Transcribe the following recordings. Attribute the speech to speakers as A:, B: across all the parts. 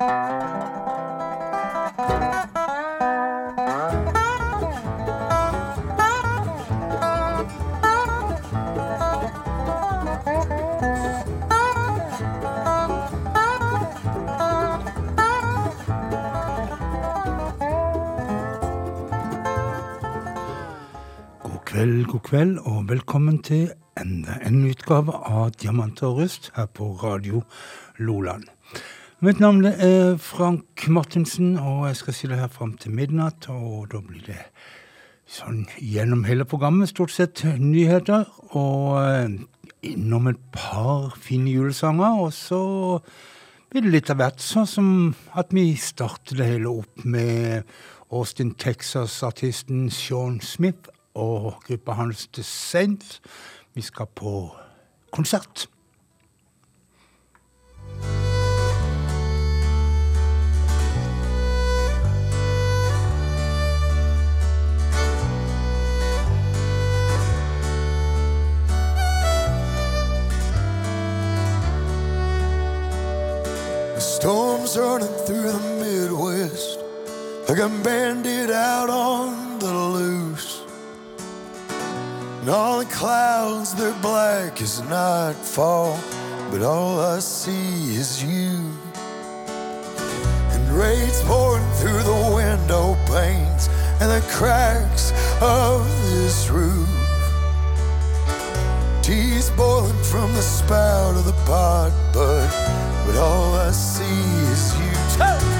A: kveld, god kveld, og velkommen til enda en utgave av Diamanter og rust her på Radio Loland. Mitt navn er Frank Martinsen, og jeg skal si det her fram til midnatt. Og da blir det sånn gjennom hele programmet stort sett nyheter. Og eh, innom et par fine julesanger. Og så blir det litt av hvert, sånn som at vi starter det hele opp med Austin Texas-artisten Sean Smith og gruppa hans The Saints. Vi skal på konsert.
B: Storm's running through the Midwest like a bandit out on the loose. And all the clouds, they're black as nightfall, but all I see is you. And rain's pouring through the window panes and the cracks of this roof. Tea's boiling from the spout of the pot, but but all I see is you.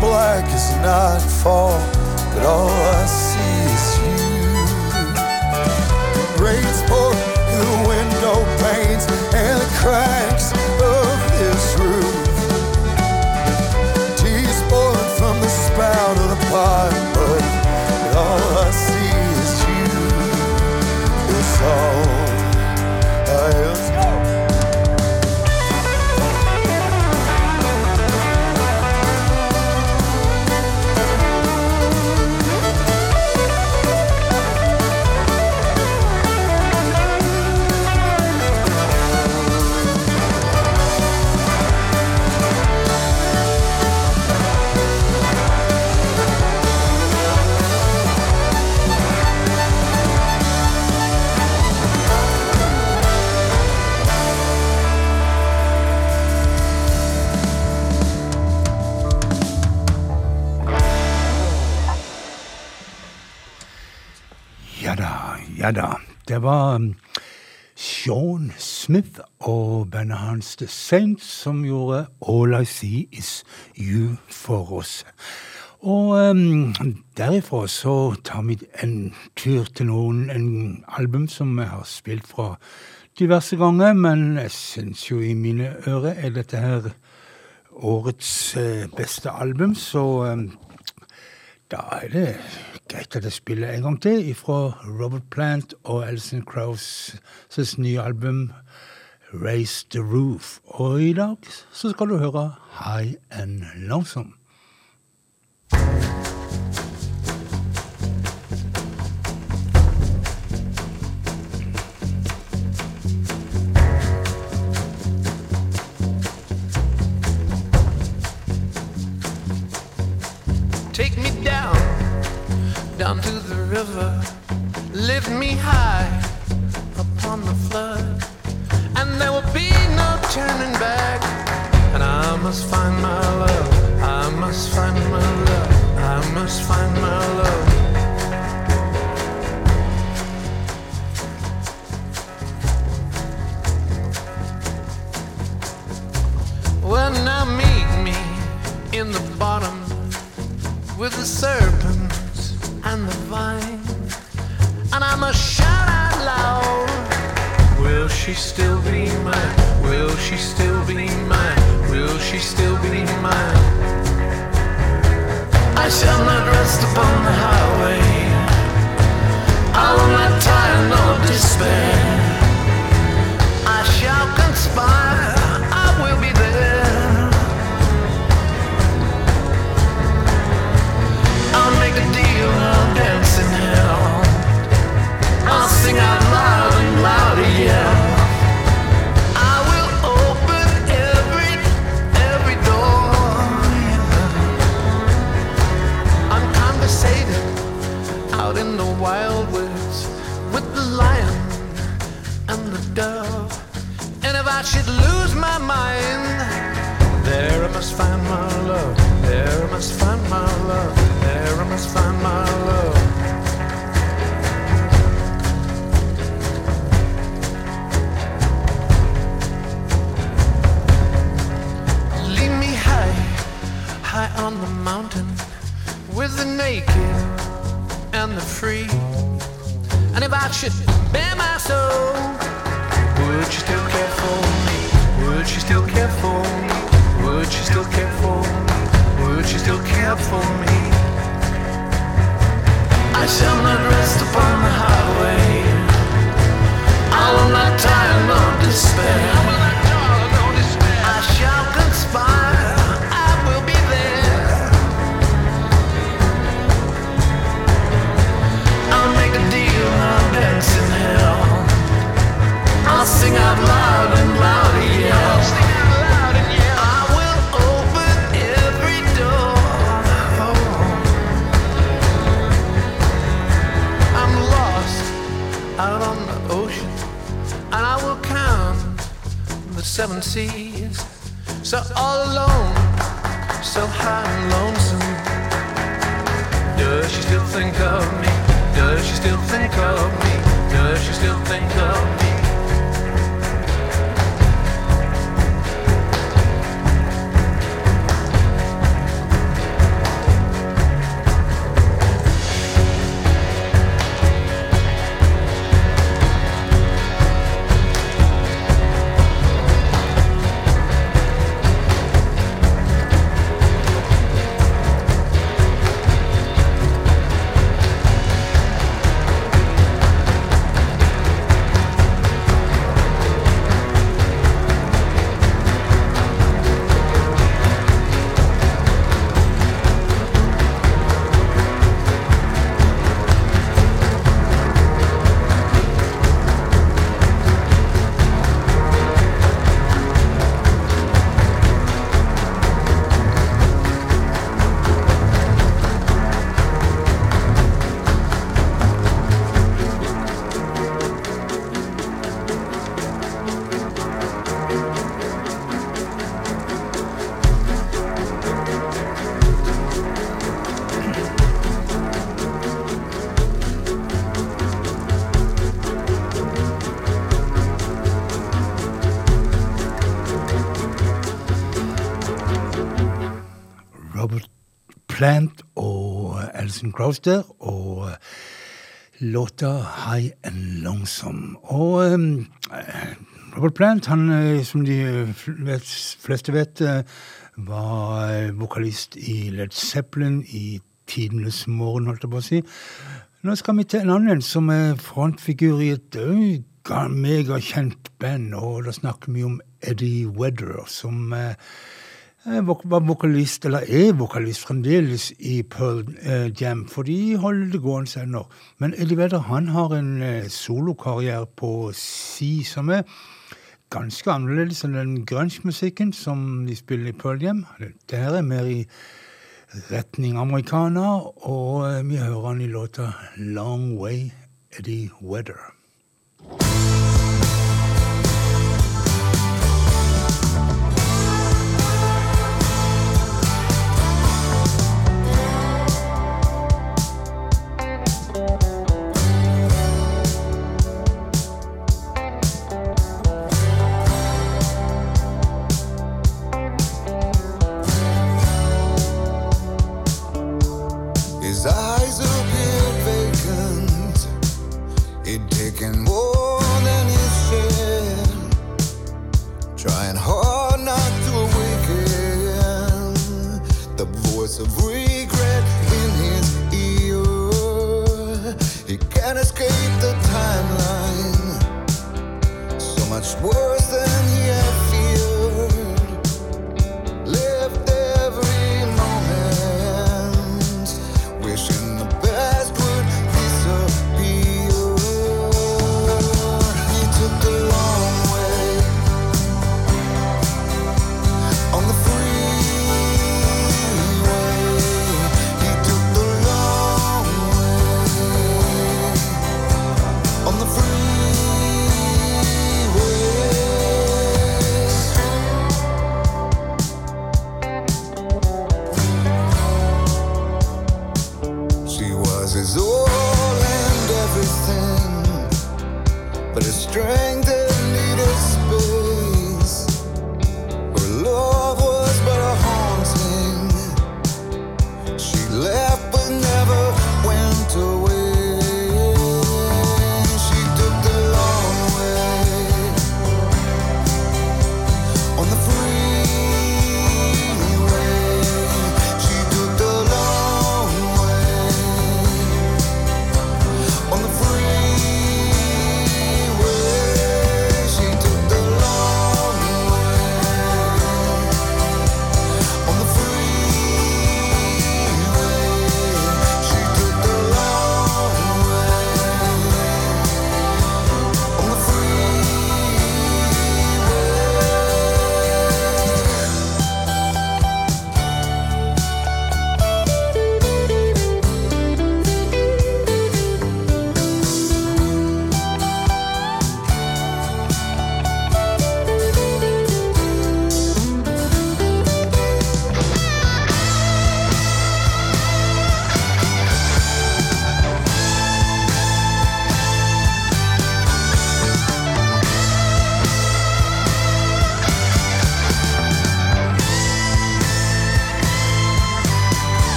B: Black as nightfall, but all I see is you. Rain's pouring through the window panes and the cracks
A: Det var um, Sean Smith og bandet hans The Saints som gjorde All I See Is You for oss. Og um, derifra så tar vi en tur til noen en album som jeg har spilt fra diverse ganger, men jeg syns jo i mine ører er dette her årets uh, beste album, så um, da er det greit at jeg spiller en gang til fra Robert Plant og Alison Krauss' nye album Raise the Roof. Og i dag så skal du høre High and Lonesome.
C: Me high upon the flood, and there will be no turning back. And I must find my love, I must find my love, I must find my love. Well, now meet me in the bottom with the serpent and the vine. And I must shout out loud Will she still be mine? Will she still be mine? Will she still be mine? I shall not rest upon the highway. I will not tire nor despair. I shall conspire.
A: Der, og låta High and Lonesome. Og um, Robert Plant, han, som de fleste vet, var vokalist i Led Zeppelin i tidenes morgen, holdt jeg på å si. Nå skal vi til en annen som er frontfigur i et megakjent band, og da snakker vi om Eddie Wedder, som eh, var vokalist, eller er vokalist fremdeles, i Pearl eh, Jam, for de holder det gående ennå. Men Eddie Vedder han har en eh, solokarriere på si som er ganske annerledes enn den grunge-musikken som de spiller i Pearl Jam. Det her er mer i retning amerikaner, og eh, vi hører han i låta Long Way Eddie Weather.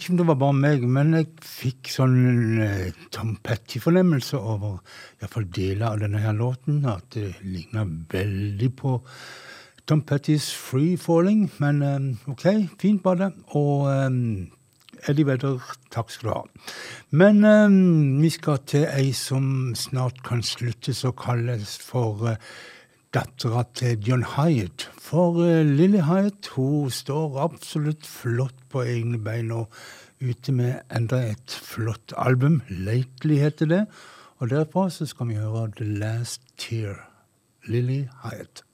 D: Ikke om det var bare meg, men jeg fikk sånn eh, Tom Petty-fornemmelse over iallfall deler av denne her låten. At det ligna veldig på Tom Pettys Free Falling. Men eh, OK, fint var det. Og eh, Eddie Vedder, takk skal du ha. Men eh, vi skal til ei som snart kan slutte, å kalles for eh, dattera til John Hyatt. For uh, Lily Hyatt hun står absolutt flott på egne bein og ute med enda et flott album. Lately heter det. Og derfra så skal vi høre The Last Tear. Lily Hyatt.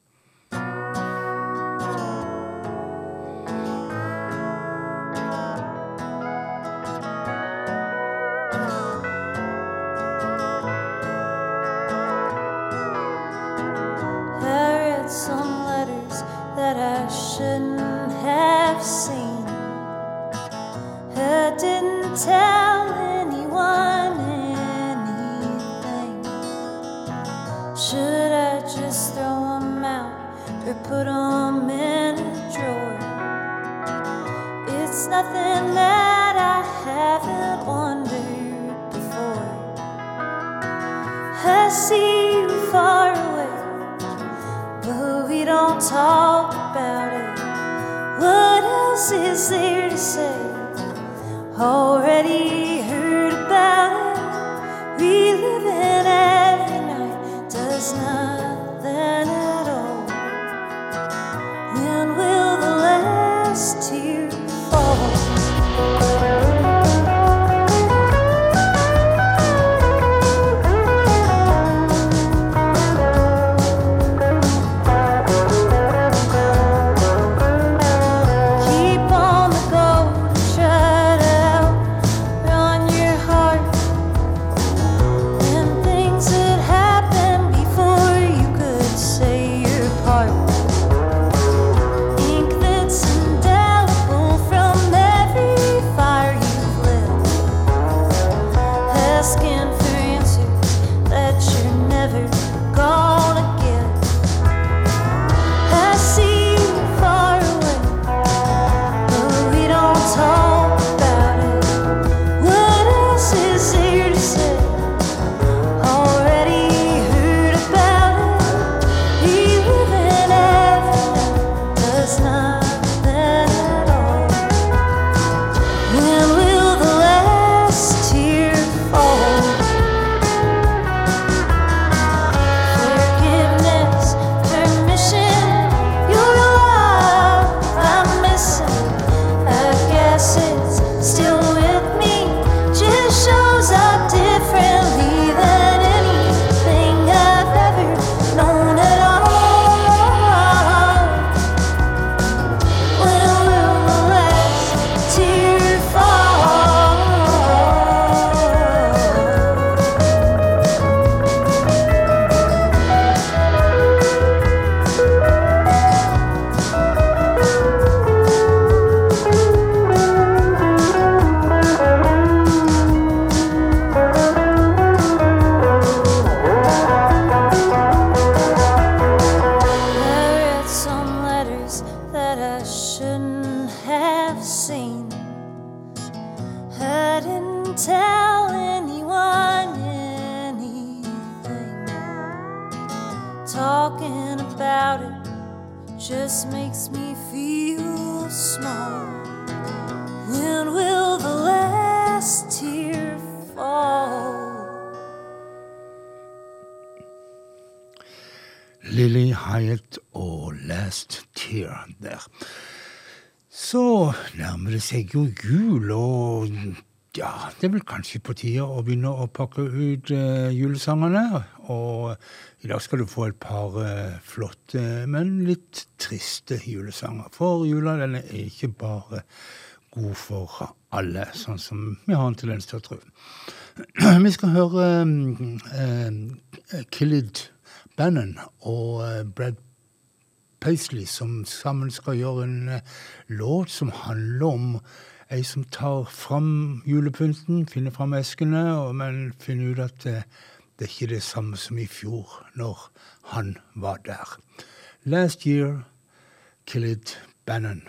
D: Seg jo jul, og ja, det er vel kanskje på tide å begynne å pakke ut uh, julesangene. Og i dag skal du få et par uh, flotte, men litt triste julesanger. For jula den er ikke bare god for alle, sånn som vi har en tendens til å tro. Vi skal høre um, uh, Killed Bannon og Brad Paisley, som sammen skal gjøre en uh, låt som handler om ei som tar fram julepynten, finner fram eskene, men finner ut at uh, det er ikke det samme som i fjor, når han var der. Last year, Killed Bannon.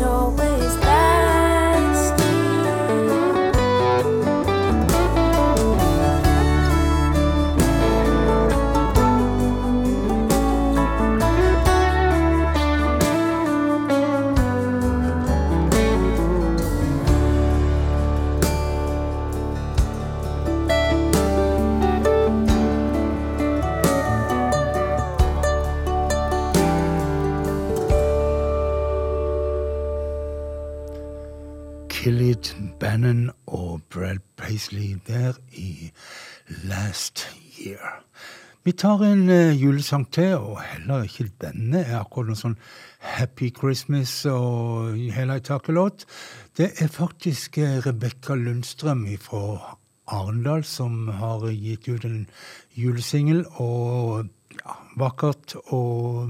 A: always Vi tar en uh, julesang til, og heller ikke denne er akkurat noen sånn Happy Christmas og hele taket-låt. Det er faktisk uh, Rebekka Lundstrøm fra Arendal som har gitt ut en julesingel. Og ja, vakkert og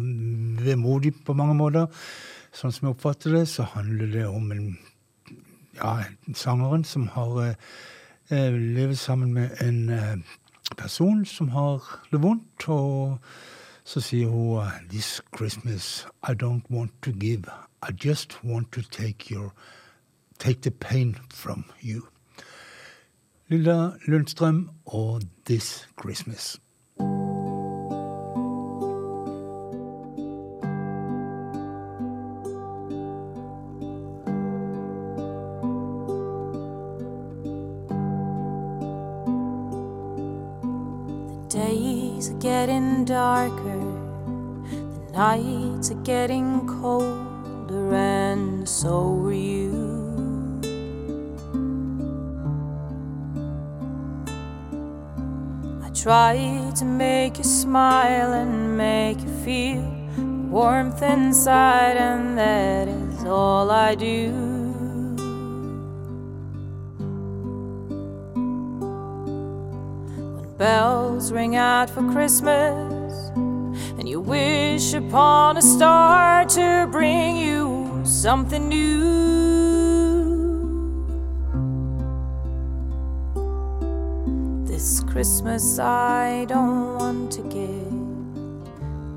A: vemodig på mange måter. Sånn som jeg oppfatter det, så handler det om en ja, sangeren som har uh, levet sammen med en person som har det vondt, og så sier hun This Christmas I don't want to give. I just want to take your Take the pain from you. Lilla Lundstrøm og This Christmas.
E: Getting darker the nights are getting colder, and so are you. I try to make you smile and make you feel warmth inside, and that is all I do. When bells ring out for Christmas, and you wish upon a star to bring you something new. This Christmas, I don't want to give.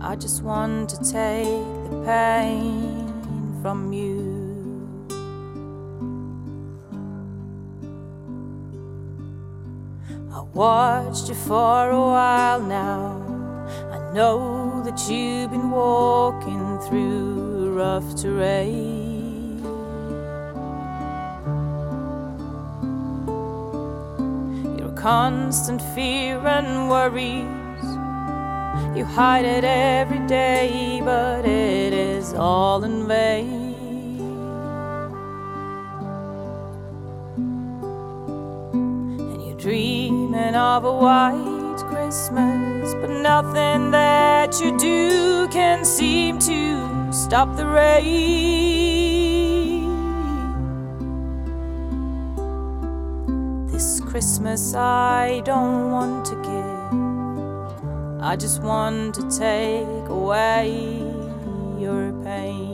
E: I just want to take the pain from you. Watched you for a while now. I know that you've been walking through rough terrain. Your constant fear and worries you hide it every day, but it is all in vain. Of a white Christmas, but nothing that you do can seem to stop the rain. This Christmas, I don't want to give. I just want to take away your pain.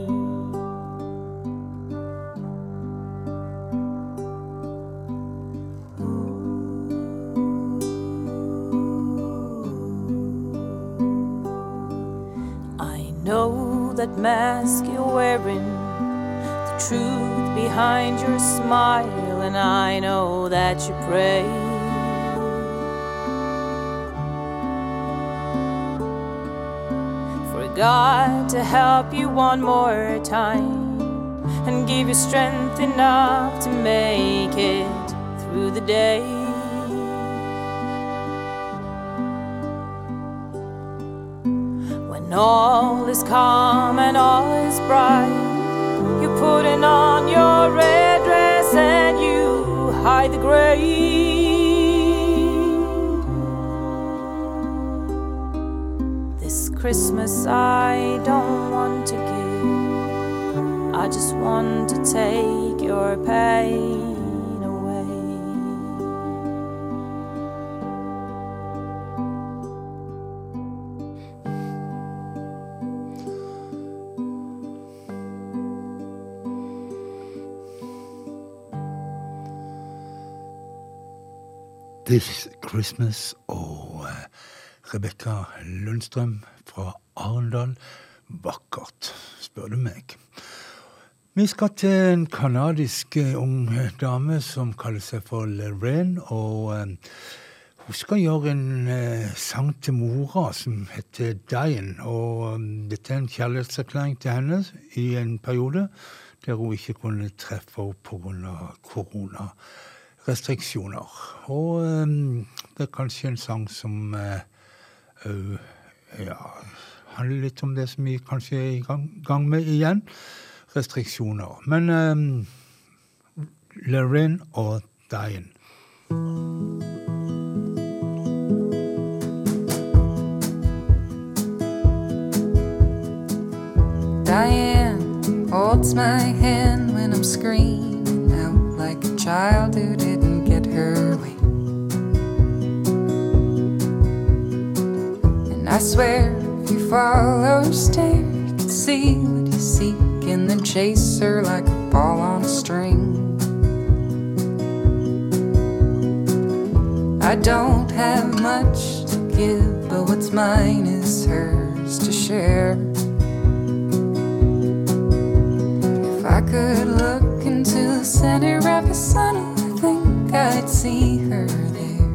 E: Know that mask you're wearing, the truth behind your smile, and I know that you pray. For God to help you one more time and give you strength enough to make it through the day. All is calm and all is bright, you're putting on your red dress and you hide the gray. This Christmas I don't want to give. I just want to take your pain
A: This Christmas og uh, Rebekka Lundstrøm fra Arendal. Vakkert, spør du meg. Vi skal til en canadisk ung dame som kaller seg for Lorraine. Og eh, hun skal gjøre en eh, sang til mora som heter Dian. Og dette er en kjærlighetserklæring til henne i en periode der hun ikke kunne treffe henne pga. Koronarestriksjoner. Og um, det er kanskje en sang som uh, ja, handler litt om det som vi kanskje er i gang, gang med igjen. Restriksjoner. Men um, Lerin og Dian.
F: Diane holds my hand when I'm screaming out like a child who way. And I swear if you follow her stare, you can see what you seek and then chase her like a ball on a string. I don't have much to give, but what's mine is hers to share. If I could look into the center of the sun, think I'd see her there.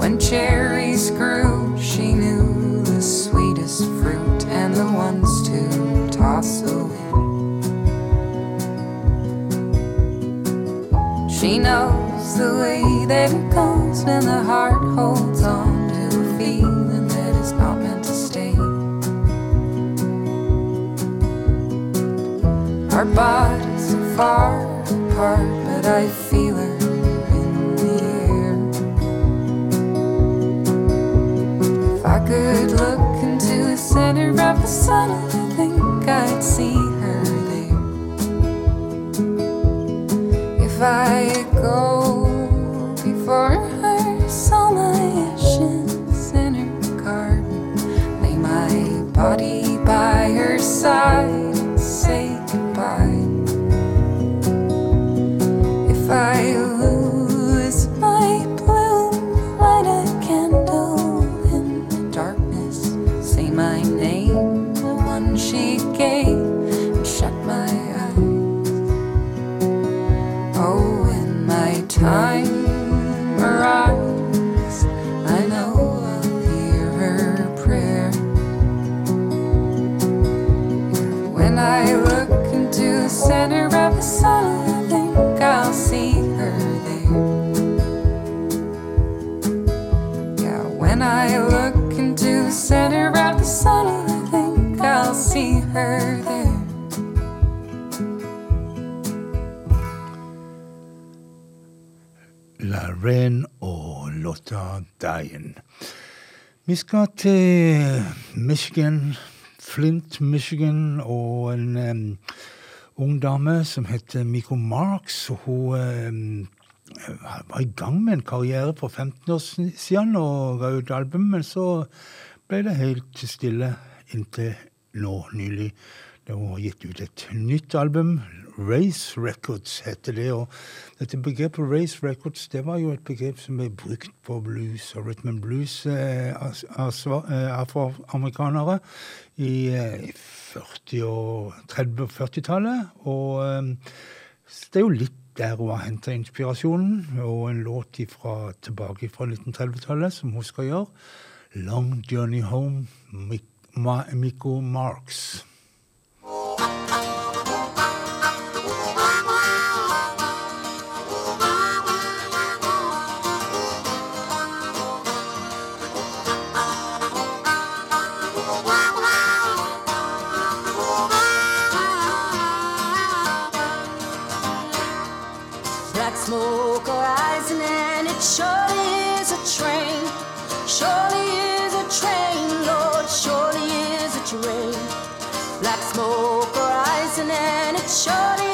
F: When cherries grew, she knew the sweetest fruit and the ones to toss away. She knows the way that it goes when the heart holds Our bodies are far apart, but I feel her in the air. If I could look into the center of the sun, I think I'd see her there. If I go
A: escape. Vi skal til Michigan, Flint, Michigan, og en um, ung dame som heter Miko Marks. Hun um, var i gang med en karriere for 15 år siden og ga ut album, men så ble det helt stille inntil nå nylig. Da hun har gitt ut et nytt album. Race Records heter det. og Dette begrepet Race Records det var jo et begrep som ble brukt på blues og rhythm and blues eh, eh, afroamerikanere i eh, 40- og 30- og 40-tallet. Og eh, det er jo litt der hun har henta inspirasjonen, og en låt ifra, tilbake fra 1930-tallet som hun skal gjøre. 'Long Journey Home', Mik- Ma- Miko Marks.
D: Black smoke rising and it surely is a train. Surely is a train, Lord, surely is a train. Black smoke rising and it surely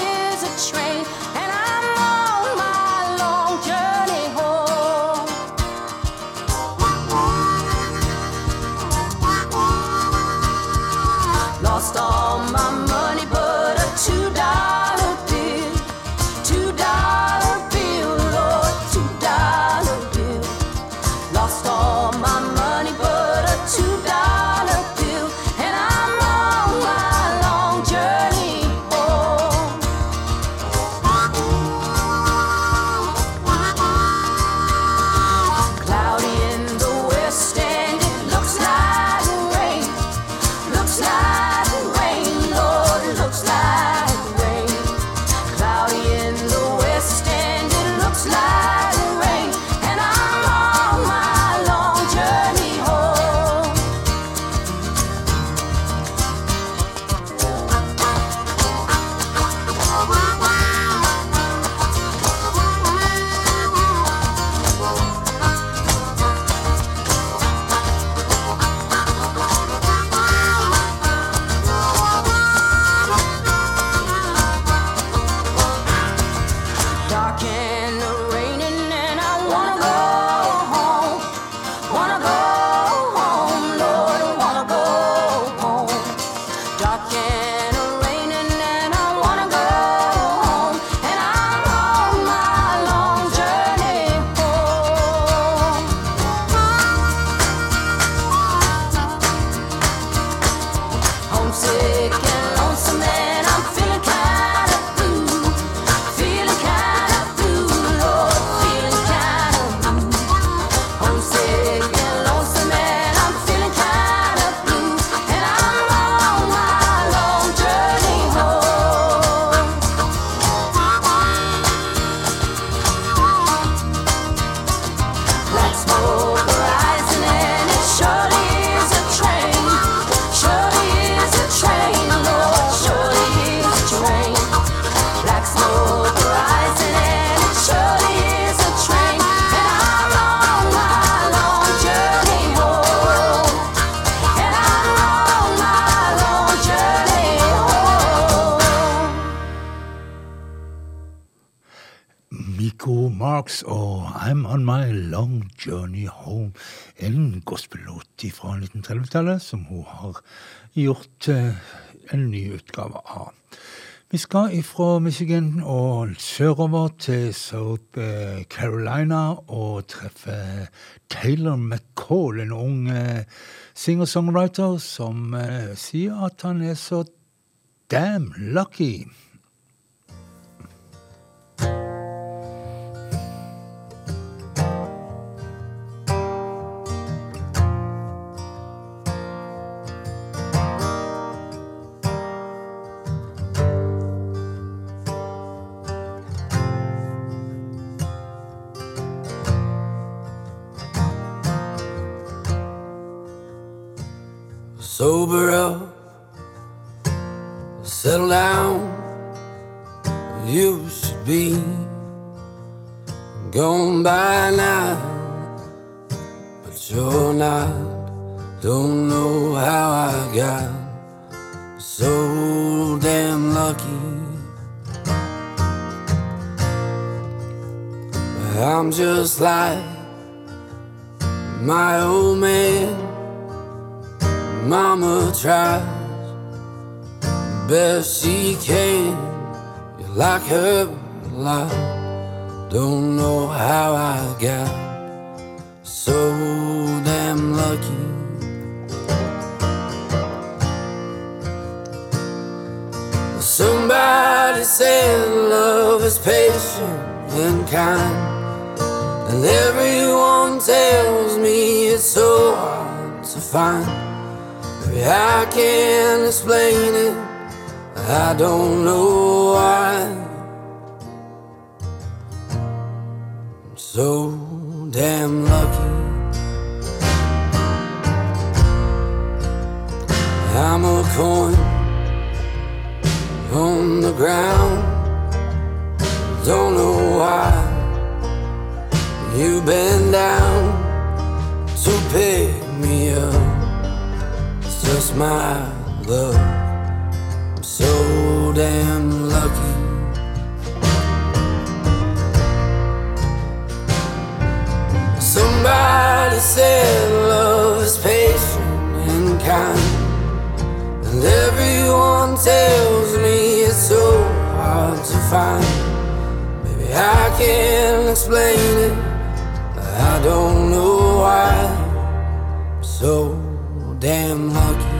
A: 1930-tallet som hun har gjort eh, en ny utgave av. Vi skal ifra Michigan og sørover til South eh, Carolina og treffe Taylor McCall, en ung eh, singer-songwriter som sier at han er så damn lucky.
G: sober gone by now, but you're not. Don't know how I got so damn lucky. I'm just like my old man. Mama tries best she can. You like her a lot. Don't know how I got so damn lucky. Somebody said love is patient and kind. And everyone tells me it's so hard to find. I can't explain it. I don't know why. So damn lucky. I'm a coin on the ground. Don't know why you bend down to pick me up It's just my love. I'm so damn lucky. Somebody said love is patient and kind. And everyone tells me it's so hard to find. Maybe I can't explain it. I don't know why. I'm so damn lucky.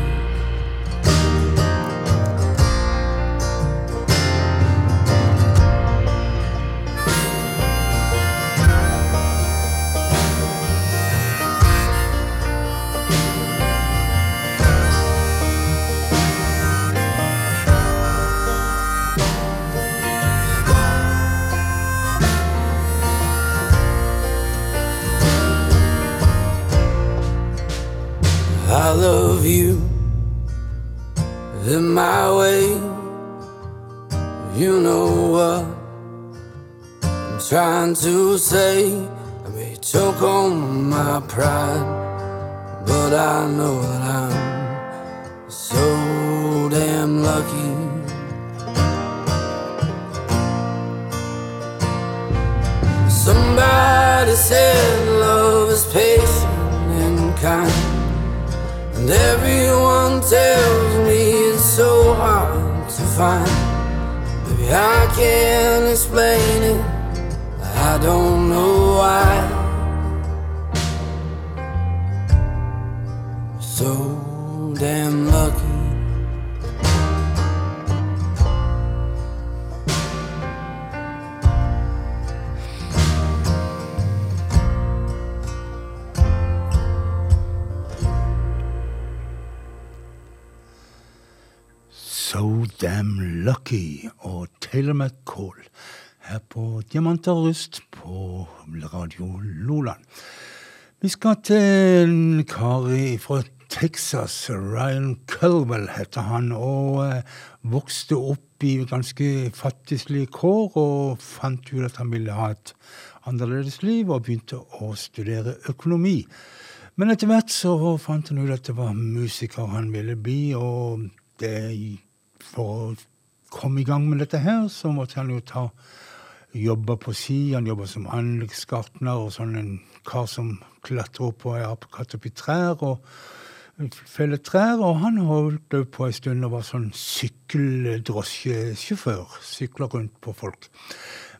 A: På Diamanter rust på Radio Loland. Vi skal til en kar fra Texas. Ryan Culwell heter han, og eh, vokste opp i ganske fattigslige kår og fant ut at han ville ha et annerledes liv, og begynte å studere økonomi. Men etter hvert så fant han ut at det var musiker han ville bli, og det for å komme i gang med dette her, så måtte han jo ta jobber på si. Han jobber som anleggsgartner og sånn en kar som klatrer opp og er opp i trær. og feller trær, og han holdt på en stund og var sånn sykkeldrosjesjåfør. Sykla rundt på folk.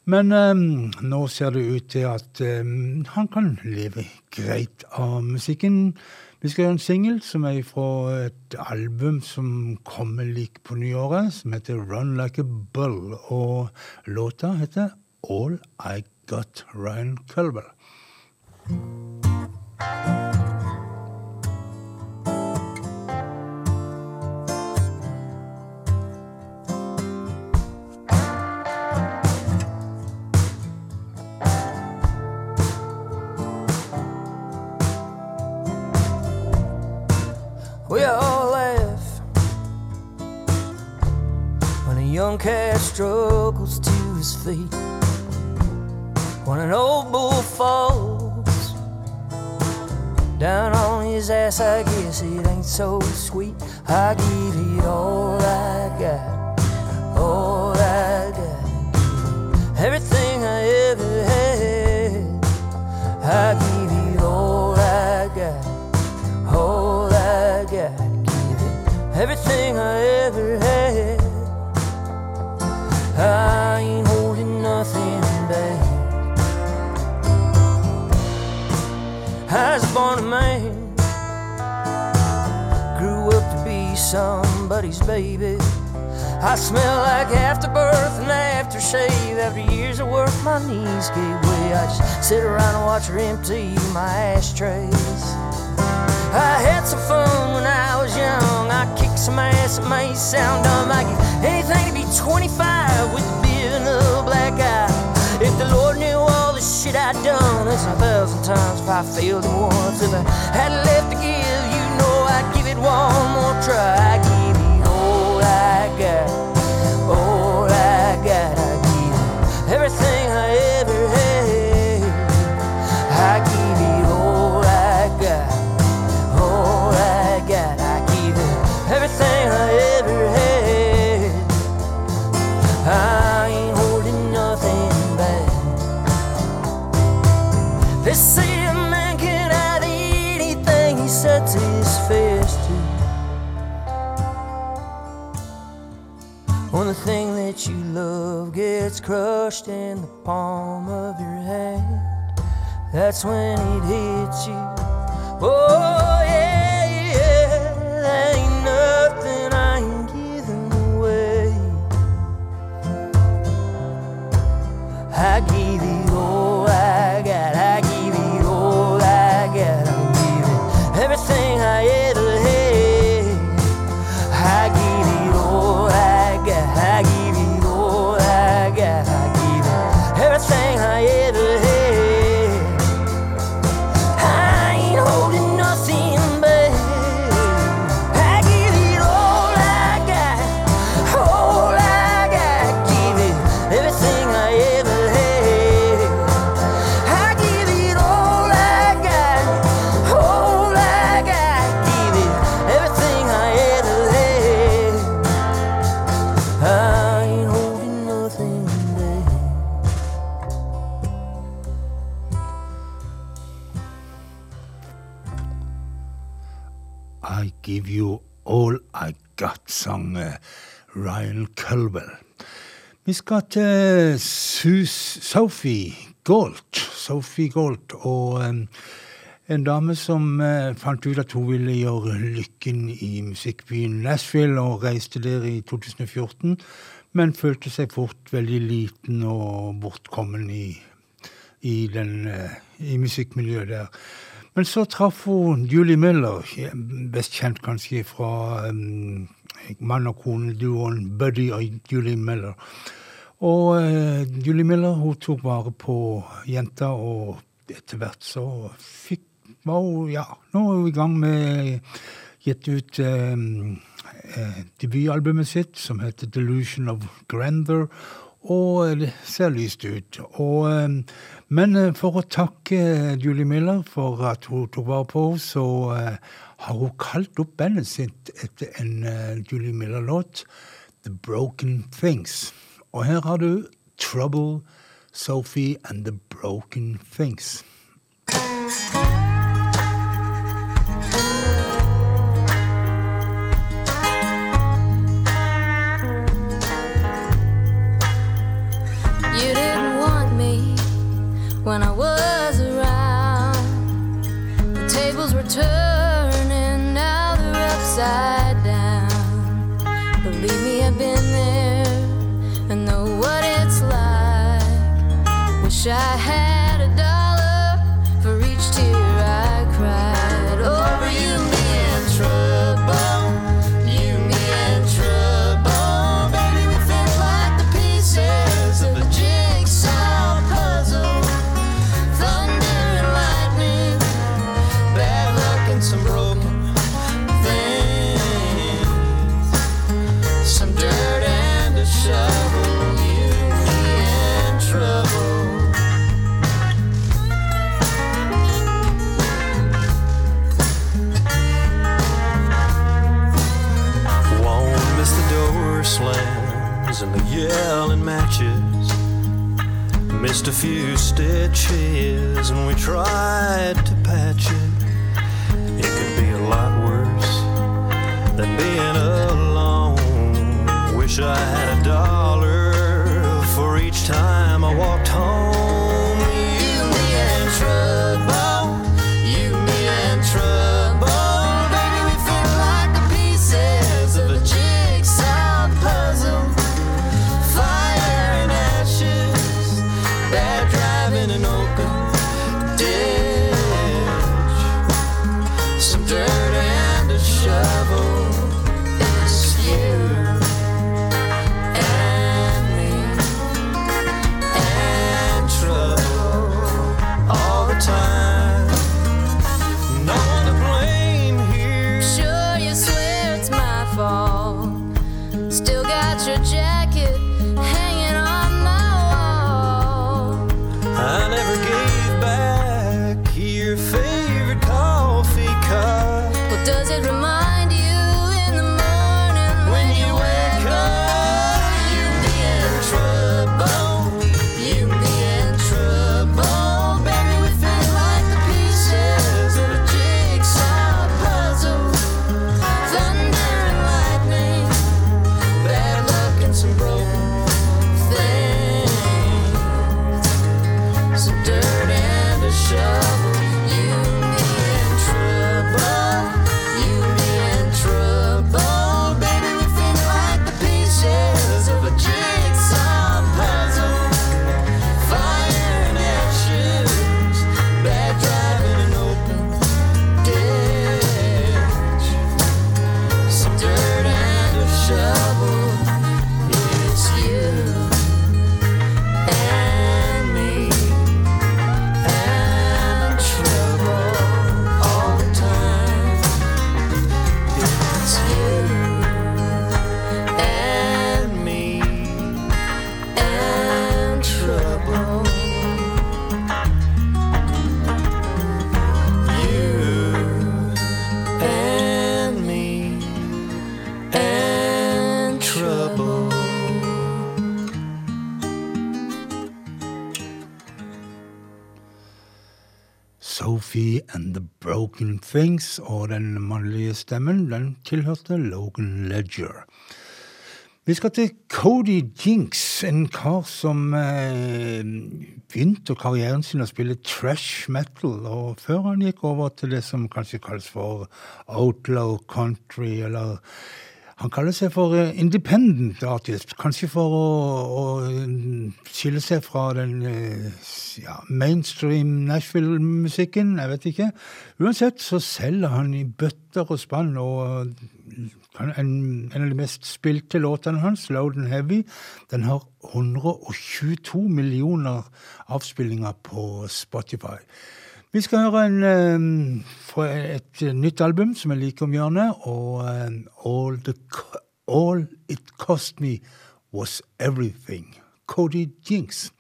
A: Men um, nå ser det ut til at um, han kan leve greit av musikken. Vi skal gjøre en singel som er fra et album som kommer like på nyåret, som heter Run Like a Bull. Og låta heter All I Got Ryan Culver.
H: Young cat struggles to his feet. When an old bull falls down on his ass, I guess it ain't so sweet. I give it all I got, all I got, everything I ever had. I give it all I got all I got, give it everything I ain't holding nothing back. I was born a man, grew up to be somebody's baby. I smell like afterbirth and aftershave. After years of work, my knees gave way. I just sit around and watch her empty my ashtrays. I had some fun when I was young. I kicked some ass, it may sound dumb. I give anything to be 25 with and a black eye. If the Lord knew all the shit I'd done, it's a thousand times if I failed him once. If I had left to give, you know I'd give it one more try. Gets crushed in the palm of your hand, that's when it hits you. Oh
A: Ryan Vi skal til Sus Sophie Galt. Sophie Galt og en dame som eh, fant ut at hun ville gjøre lykken i musikkbyen Nashville og reiste der i 2014, men følte seg fort veldig liten og bortkommen i, i, den, eh, i musikkmiljøet der. Men så traff hun Julie Miller, best kjent kanskje fra um, mann og kone-duoen Buddy og Julie Miller. Og eh, Julie Miller hun tok vare på jenta, og etter hvert så fikk var hun Ja, nå er hun i gang med gitt ut eh, eh, debutalbumet sitt, som heter Delusion of Grandeur. Og det ser lyst ut. Og, eh, men eh, for å takke Julie Miller for at hun tok vare på henne, så eh, har hun kalt opp bandet sitt etter en eh, Julie Miller-låt, The Broken Things. Og her har du Trouble Sophie and the Broken Things.
D: You didn't want me when I was side try. Things,
A: og den mannlige stemmen den tilhørte Logan Ledger. Vi skal til Cody Jinks, en kar som eh, begynte karrieren sin å spille trash metal, og før han gikk over til det som kanskje kalles for outlaw country, eller han kaller seg for eh, independent artist, kanskje for å, å skille seg fra den eh, ja, mainstream Nashville-musikken, jeg vet ikke. Uansett så selger han i bøtter og spann, og en, en av de mest spilte låtene hans, Loud and Heavy, den har 122 millioner avspillinger på Spotify. Vi skal høre en, fra et nytt album som er like om hjørnet, og all, the, all It Cost Me Was Everything. Cody Jinks.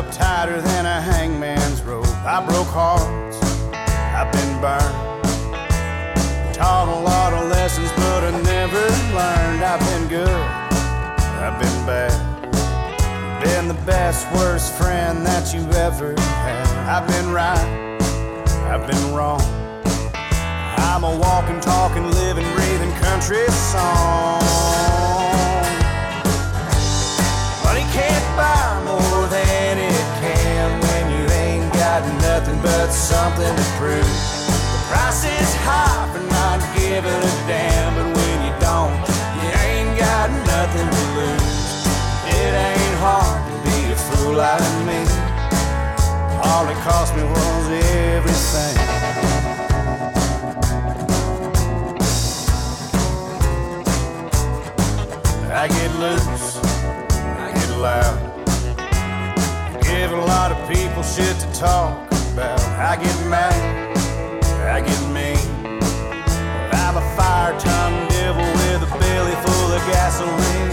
D: All
I: tighter than a hangman's rope. I broke hearts, I've been burned. Taught a lot of lessons, but I never learned. I've been good, I've been bad. Been the best, worst friend that you ever had. I've been right, I've been wrong. I'm a walking, talking, living, breathing country song. Money can't buy more than it something to prove. The price is high for not giving a damn, but when you don't, you ain't got nothing to lose. It ain't hard to be a fool like me. All it cost me was everything. I get loose, I get loud. Give a lot of people shit to talk about. I get mad, I get mean. I'm a fire tongue devil with a belly full of gasoline.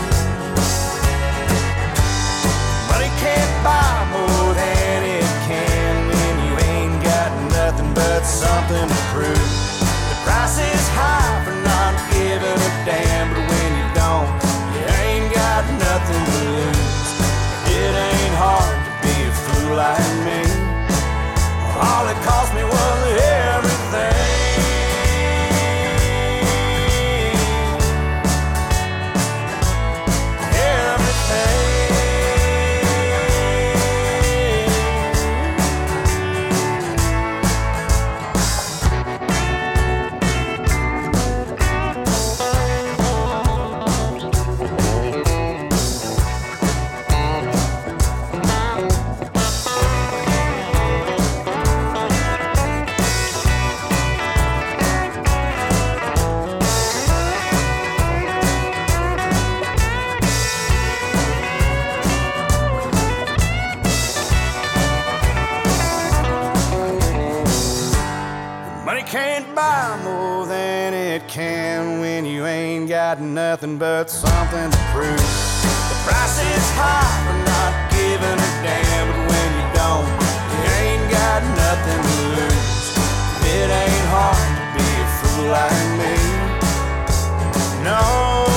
I: Money can't buy more than it can when you ain't got nothing but something to prove. The price is high for not giving a damn, but when you don't, you ain't got nothing to lose. It ain't hard to be a fool like me. All it cost got nothing but something to prove. The price is high for not giving a damn, but when you don't, you ain't got nothing to lose. It ain't hard to be a fool like me. No,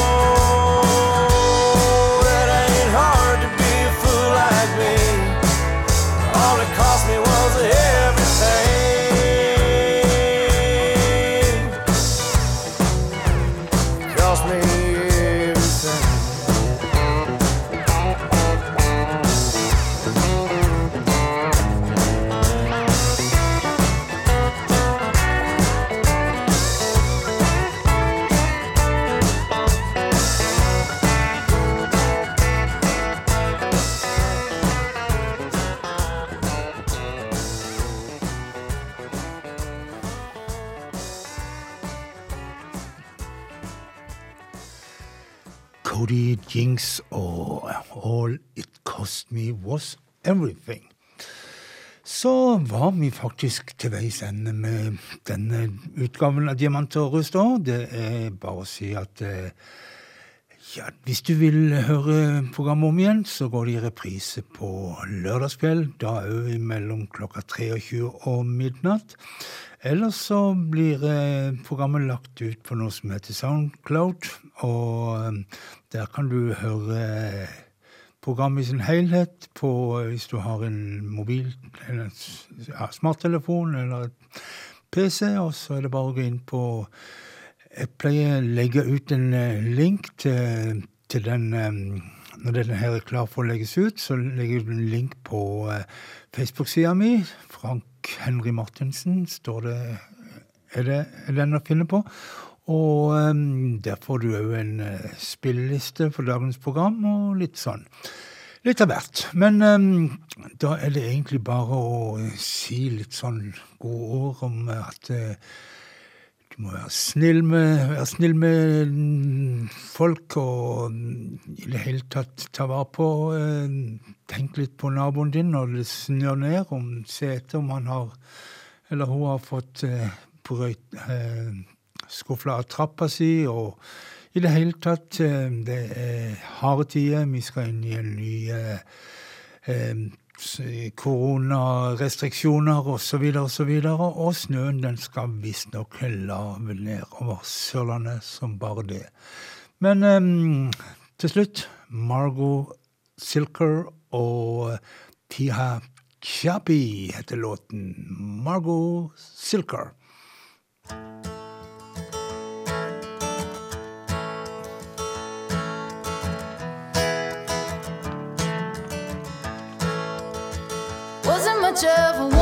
I: Was Everything.
A: Så var vi faktisk til veis ende med denne utgaven av Diamanter og rust òg. Det er bare å si at eh, ja, hvis du vil høre programmet om igjen, så går det i reprise på lørdagskveld. Da òg mellom klokka 23 og midnatt. Ellers så blir eh, programmet lagt ut på noe som heter Soundcloud, og eh, der kan du høre programmet i sin helhet på eh, hvis du har en mobil eller en ja, smarttelefon eller PC, og så er det bare å gå inn på Jeg pleier å legge ut en eh, link til, til den eh, Når denne her er klar for å legges ut, så legger jeg ut en link på Facebook-sida mi. Frank Henry Martinsen står det er, det, er den å finne på. Og um, der får du òg en uh, spilleliste for dagens program, og litt sånn. Litt av hvert. Men um, da er det egentlig bare å uh, si litt sånn gode ord om uh, at uh, du må være snill med, være snill med mm, folk og mm, i det hele tatt ta vare på uh, Tenk litt på naboen din når det snør ned, om se etter om han har eller hun har fått uh, brøyt, eh, skufla av trappa si. og i det hele tatt, eh, det er harde tider. Vi skal inn i en eh, eh, koronarestriksjoner osv. Og, så videre, og, så og snøen den skal visstnok lave ned over Sørlandet som bare det. Men til slutt Margot Silker og Tiha Chappie heter låten. Margot Silker.
E: thank touch of